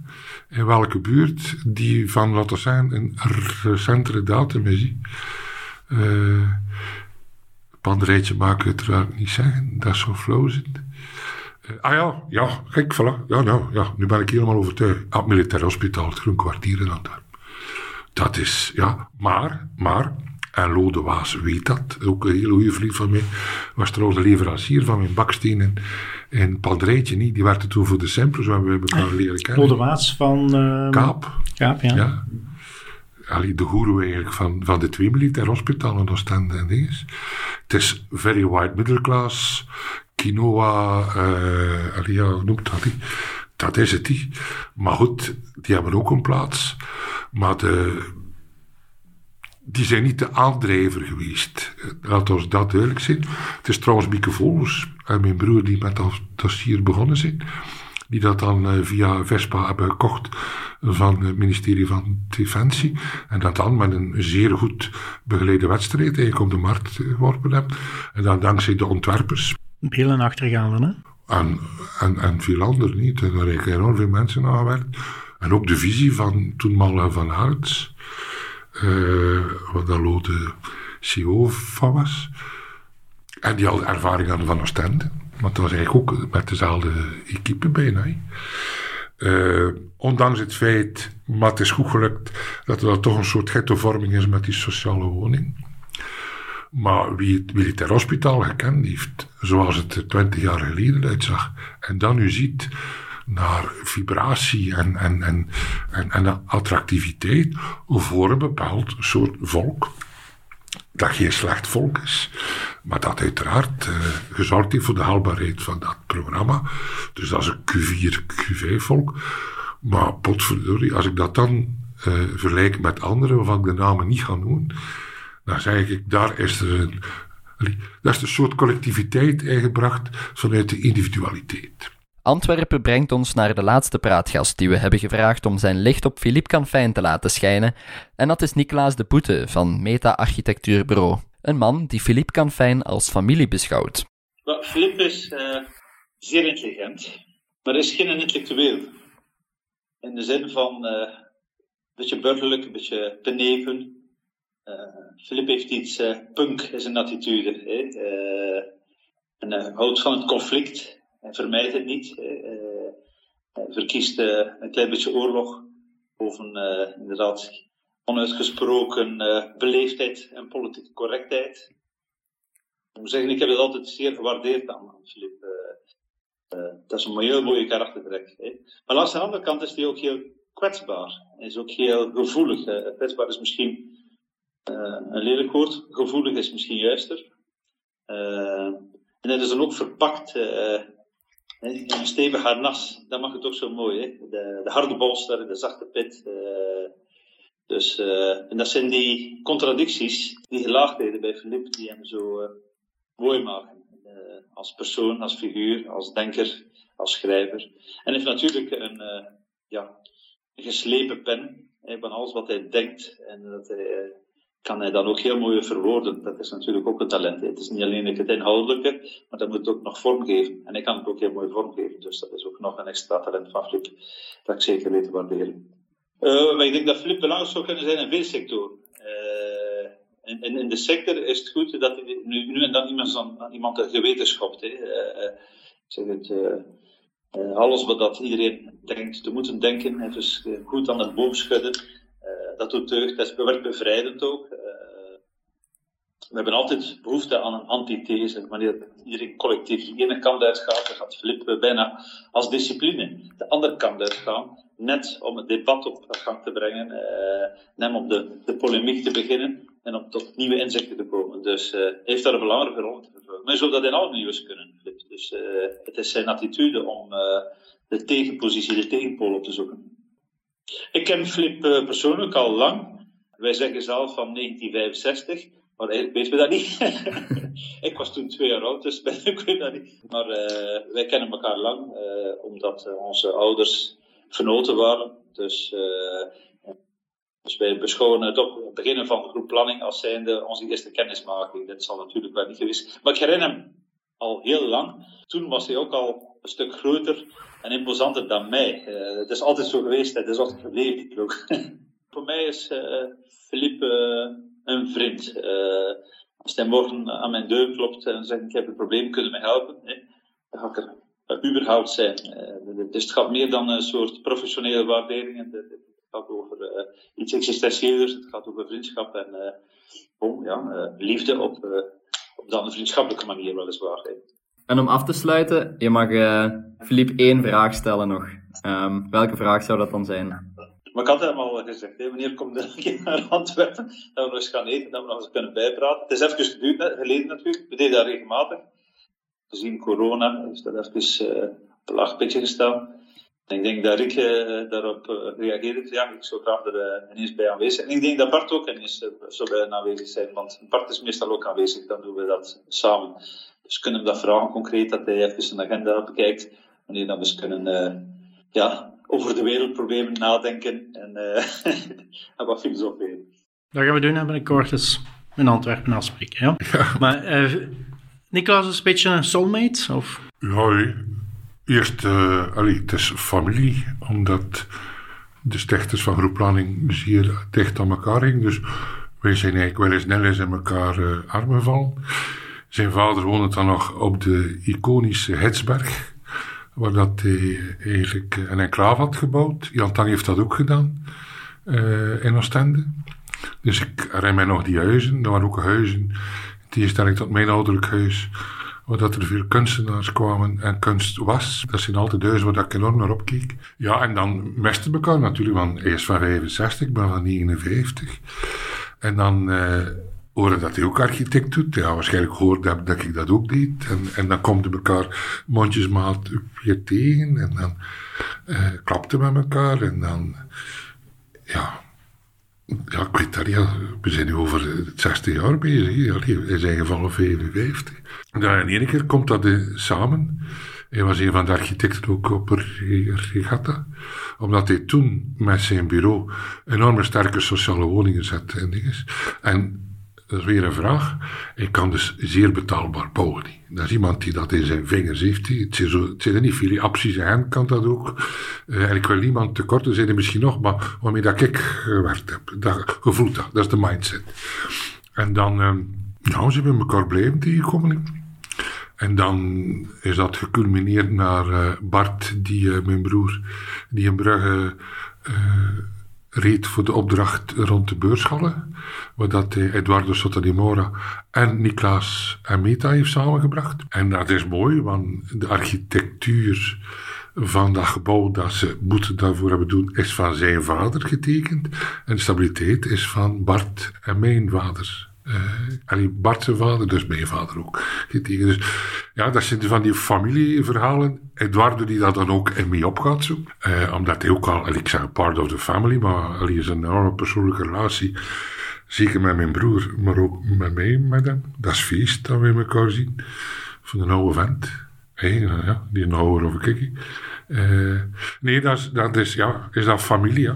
In welke buurt? Die van, laten we zeggen, een recentere datum is. Uh, panderijtje maken uiteraard niet zeggen, dat zo flow zit. Uh, ah ja, ja, kijk, voilà. Ja, nou, ja, nu ben ik helemaal overtuigd. Het militair hospitaal, het Groen Kwartier in Antwerpen. Dat is, ja, maar, maar, en Lode Waas weet dat, ook een hele goede vriend van mij, was trouwens de leverancier van mijn bakstenen en Padrijtje niet, die werkte toen voor de Semplers, waar we elkaar leren kennen. Lode Waas van... Uh, Kaap. Kaap, ja. ja. Allee, de goeroe eigenlijk van, van de twee militaire hospitalen in Oostende en dinges. Het is very white middle class, quinoa, uh, allee, ja, noemt dat niet. Dat is het niet. Maar goed, die hebben ook een plaats. Maar de die zijn niet de aandrijver geweest. Laat ons dat duidelijk zijn. Het is trouwens Mieke Volers en mijn broer die met dat dossier begonnen zijn. Die dat dan uh, via Vespa hebben gekocht van het ministerie van Defensie. En dat dan met een zeer goed begeleide wedstrijd eigenlijk op de markt geworpen hebben. En dan dankzij de ontwerpers. Heel en achtergaande, hè? En, en, en veel anderen niet. En daar hebben enorm veel mensen aan gewerkt. En ook de visie van toen van Aerts uh, wat daar de CEO van was. En die al ervaring hadden van Oostende. Want dat was eigenlijk ook met dezelfde equipe bijna. Uh, ondanks het feit, maar het is goed gelukt, dat er toch een soort ghettovorming is met die sociale woning. Maar wie het militair hospitaal gekend heeft, zoals het twintig jaar geleden uitzag, en dan nu ziet naar vibratie en, en, en, en, en attractiviteit voor een bepaald soort volk, dat geen slecht volk is, maar dat uiteraard uh, gezorgd heeft voor de haalbaarheid van dat programma. Dus dat is een Q4, Q5 volk. Maar potverdorie, als ik dat dan uh, vergelijk met anderen waarvan ik de namen niet ga noemen, dan zeg ik, daar is er een, dat is een soort collectiviteit ingebracht vanuit de individualiteit. Antwerpen brengt ons naar de laatste praatgast die we hebben gevraagd om zijn licht op Philippe Canfijn te laten schijnen. En dat is Nicolas de Boete van Meta Architectuurbureau. Een man die Philippe Canfijn als familie beschouwt. Philippe is uh, zeer intelligent, maar is geen intellectueel. In de zin van uh, een beetje burgerlijk, een beetje benepen. Uh, Philippe heeft iets punk in zijn attitude. en hij houdt van het conflict hij vermijdt het niet. Eh, verkiest eh, een klein beetje oorlog boven eh, inderdaad onuitgesproken beleefdheid en politieke correctheid. Ik moet zeggen, ik heb het altijd zeer gewaardeerd aan Filip. dat is een heel mooie karaktertrek. Maar langs de andere kant is hij ook heel kwetsbaar. Hij is ook heel gevoelig. kwetsbaar is misschien een lelijk woord. Gevoelig is misschien juister. en dat is dan ook verpakt een stevig harnas, dat mag het ook zo mooi. Hè? De, de harde bolster, de zachte pit. Uh, dus, uh, en dat zijn die contradicties, die gelaagdheden bij Philippe, die hem zo uh, mooi maken. als persoon, als figuur, als denker, als schrijver. En heeft natuurlijk een, ja, een geslepen pen hè, van alles wat hij denkt. En dat hij kan hij dan ook heel mooi verwoorden. Dat is natuurlijk ook een talent. Het is niet alleen het inhoudelijke, maar dat moet ook nog vormgeven. En hij kan het ook heel mooi vormgeven. Dus dat is ook nog een extra talent van Flip, dat ik zeker weet te waarderen. Uh, maar ik denk dat Flip belangrijk zou kunnen zijn in veel sectoren. Uh, in, in, de sector is het goed dat nu, en dan iemand aan, iemand geweten schopt. Hè. Ik zeg het, alles wat dat iedereen denkt te moeten denken, dus goed aan het boom schudden dat doet deugd, dat werkt bevrijdend ook. Eh, we hebben altijd behoefte aan een antithese. Wanneer iedereen collectief de ene kant uitgaat, dan gaat Filip bijna als discipline de andere kant uitgaan. Net om het debat op gang te brengen, uh, net om de, de polemiek te beginnen en om tot nieuwe inzichten te komen. Dus uh, heeft daar een belangrijke rol te vervullen. Maar zo dat in alle nieuws kunnen, Filip. Dus het is zijn attitude om de tegenpositie, de tegenpool op te zoeken. Ik ken Flip uh, persoonlijk al lang. Wij zeggen zelf van 1965, maar eigenlijk weten we dat niet. [laughs] ik was toen twee jaar oud, dus [laughs] ik weet dat niet. Maar uh, wij kennen elkaar lang, uh, omdat onze ouders genoten waren. Dus, dus wij beschouwen het het begin van de groep planning als zijnde onze eerste kennismaking. Dat zal natuurlijk wel niet geweest. Maar ik herinner hem al heel lang. Toen was hij ook al een stuk groter en imposanter dan mij. Uh, het is altijd zo geweest, het is altijd ook. [laughs] Voor mij is uh, Philippe uh, een vriend. als hij morgen aan mijn deur klopt en zegt ik heb een probleem, kunnen me helpen? dan ga ik er überhaupt zijn. dus het gaat meer dan een soort professionele waardering. Het, gaat over iets existentieelers, het gaat over vriendschap en oh, ja, liefde op, op dan een vriendschappelijke manier weliswaar. Hè. En om af te sluiten, je mag uh, Philippe één vraag stellen nog. Um, welke vraag zou dat dan zijn? Maar ik had het al gezegd, hè, wanneer komt [laughs] er naar Antwerpen, dat we nog eens gaan eten, dat we nog eens kunnen bijpraten. Het is even geduurd, geleden natuurlijk, we deden dat regelmatig. Gezien corona is dat even uh, op een laag gestaan. Ik denk dat Rick uh, daarop uh, reageerde. Ja, ik zou graag er ineens bij aanwezig zijn. Ik denk dat Bart ook ineens zou bij aanwezig zijn, want Bart is meestal ook aanwezig, dan doen we dat samen. Dus kunnen we dat vragen concreet, dat hij even een agenda bekijkt, wanneer dan we eens kunnen uh, ja, over de wereldproblemen nadenken en, uh, [laughs] en wat filosoferen. Dat gaan we doen en binnenkort eens in Antwerpen afspreken. Ja? ja. Maar uh, Nicolas is een beetje een soulmate? Of? Ja, eerst, uh, allee, het is familie, omdat de stichters van groepplanning zeer dicht aan elkaar hingen. Dus wij zijn eigenlijk wel eens snel eens in elkaar uh, armen vallen. Zijn vader woonde dan nog op de iconische Hetsberg, waar dat hij eigenlijk een enclave had gebouwd. Jan Tang heeft dat ook gedaan uh, in Oostende. Dus ik herinner mij nog die huizen. Dat waren ook huizen tegenstelling tot mijn ouderlijk huis, waar dat er veel kunstenaars kwamen en kunst was. Dat zijn altijd huizen waar ik enorm naar opkeek. Ja, en dan mesten elkaar natuurlijk, want is van 65, ik ben van 59. En dan horen dat hij ook architect doet. Ja, waarschijnlijk hoorde dat, dat ik dat ook deed. En, en dan komt elkaar mondjesmaat weer tegen en dan uh, klapte met elkaar en dan, ja, ja, ik weet dat. We zijn nu over 60 jaar bezig. Ja, is gevallen 55. Ja, en ene keer komt dat uh, samen. Hij was een van de architecten ook op Regatta. Omdat hij toen met zijn bureau enorme sterke sociale woningen zette en dingen. En dat is weer een vraag. Ik kan dus zeer betaalbaar bouwen. Dat is iemand die dat in zijn vingers heeft. Het zijn, zo, het zijn er niet veel. Zijn hand kan dat ook. Uh, en ik wil niemand tekort, er zijn misschien nog, maar waarmee ik gewerkt heb. Dat, dat. Dat is de mindset. En dan, uh, nou, ze hebben elkaar blijven tegenkomen. En dan is dat geculmineerd naar uh, Bart, die, uh, mijn broer, die in Brugge reed voor de opdracht rond de beurshallen. Waar dat hij Eduardo Sotolimora en Niklaas Ameta heeft samengebracht. En dat is mooi, want de architectuur van dat gebouw dat ze moeten daarvoor hebben doen, is van zijn vader getekend. En stabiliteit is van Bart en mijn vader uh, en Bart zijn vader, dus mijn vader ook. Dus ja, dat zijn van die familieverhalen. Eduardo die dat dan ook in mee opgaat zo. Uh, omdat hij ook al, ik zeg part of the family, maar hij is een enorme persoonlijke relatie. Zeker met mijn broer, maar ook met mij, met hem. Dat is feest dat we elkaar zien. Van een oude vent. Hey, ja, die een ouder of ik. Uh, nee, dat is, dat is, ja, is dat familie. Uh,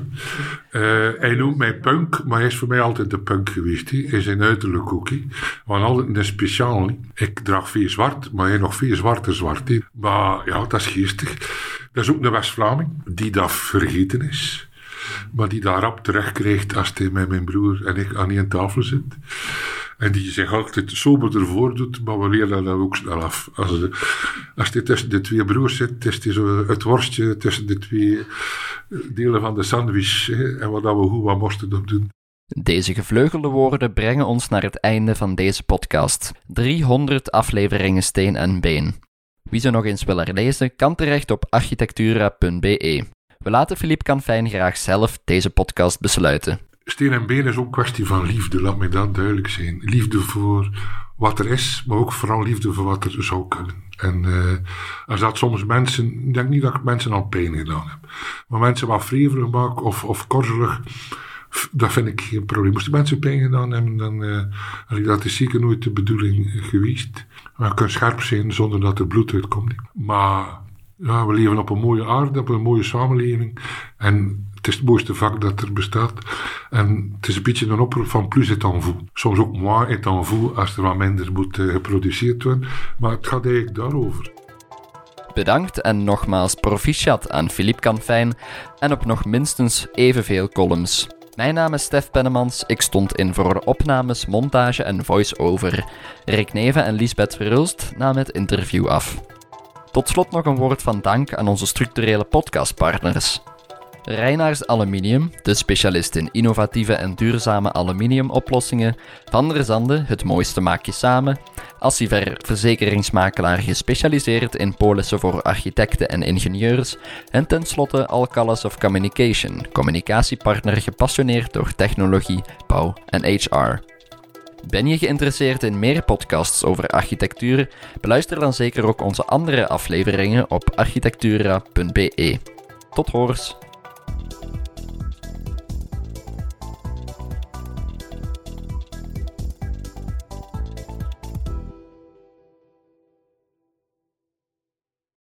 hij noemt mij punk, maar hij is voor mij altijd de punk geweest. Hij is een uiterlijk ook. He. Want altijd een speciaal. Ik draag veel zwart, maar hij nog veel zwarter zwart. Maar ja, dat is geestig. Dat is ook een West-Vlaming die dat vergeten is. Maar die daar rap terecht krijgt als hij met mijn broer en ik aan één tafel zit. En die zich altijd soberder voordoet, maar we leren dat ook snel af. Als, de, als dit tussen de twee broers zit, is het zo het worstje tussen de twee delen van de sandwich. En waar we goed wat moesten doen. Deze gevleugelde woorden brengen ons naar het einde van deze podcast. 300 afleveringen steen en been. Wie ze nog eens wil herlezen, kan terecht op architectura.be. We laten Philippe Canfijn graag zelf deze podcast besluiten. Steen en been is ook een kwestie van liefde, laat mij dat duidelijk zijn. Liefde voor wat er is, maar ook vooral liefde voor wat er zou kunnen. En uh, als dat soms mensen, ik denk niet dat ik mensen al pijn gedaan heb, maar mensen wat wrevelig maken of, of korzelig, dat vind ik geen probleem. Moesten mensen pijn gedaan hebben, dan uh, dat is zeker nooit de bedoeling geweest. Maar je kunt scherp zijn zonder dat er bloed uitkomt. Maar ja, we leven op een mooie aarde, op een mooie samenleving. En het is het mooiste vak dat er bestaat. En het is een beetje een oproep van plus et en vous. Soms ook moi et en vous, als er wat minder moet uh, geproduceerd worden. Maar het gaat eigenlijk daarover. Bedankt en nogmaals proficiat aan Philippe Canfijn en op nog minstens evenveel columns. Mijn naam is Stef Pennemans, ik stond in voor opnames, montage en voice-over. Rick Neven en Lisbeth Verhulst namen het interview af. Tot slot nog een woord van dank aan onze structurele podcastpartners. Reinaars Aluminium, de specialist in innovatieve en duurzame aluminiumoplossingen. Van der Zande, het mooiste maak je samen. Assiver, verzekeringsmakelaar gespecialiseerd in polissen voor architecten en ingenieurs. En tenslotte Alcalas of Communication, communicatiepartner gepassioneerd door technologie, bouw en HR. Ben je geïnteresseerd in meer podcasts over architectuur? Beluister dan zeker ook onze andere afleveringen op architectura.be. Tot horens!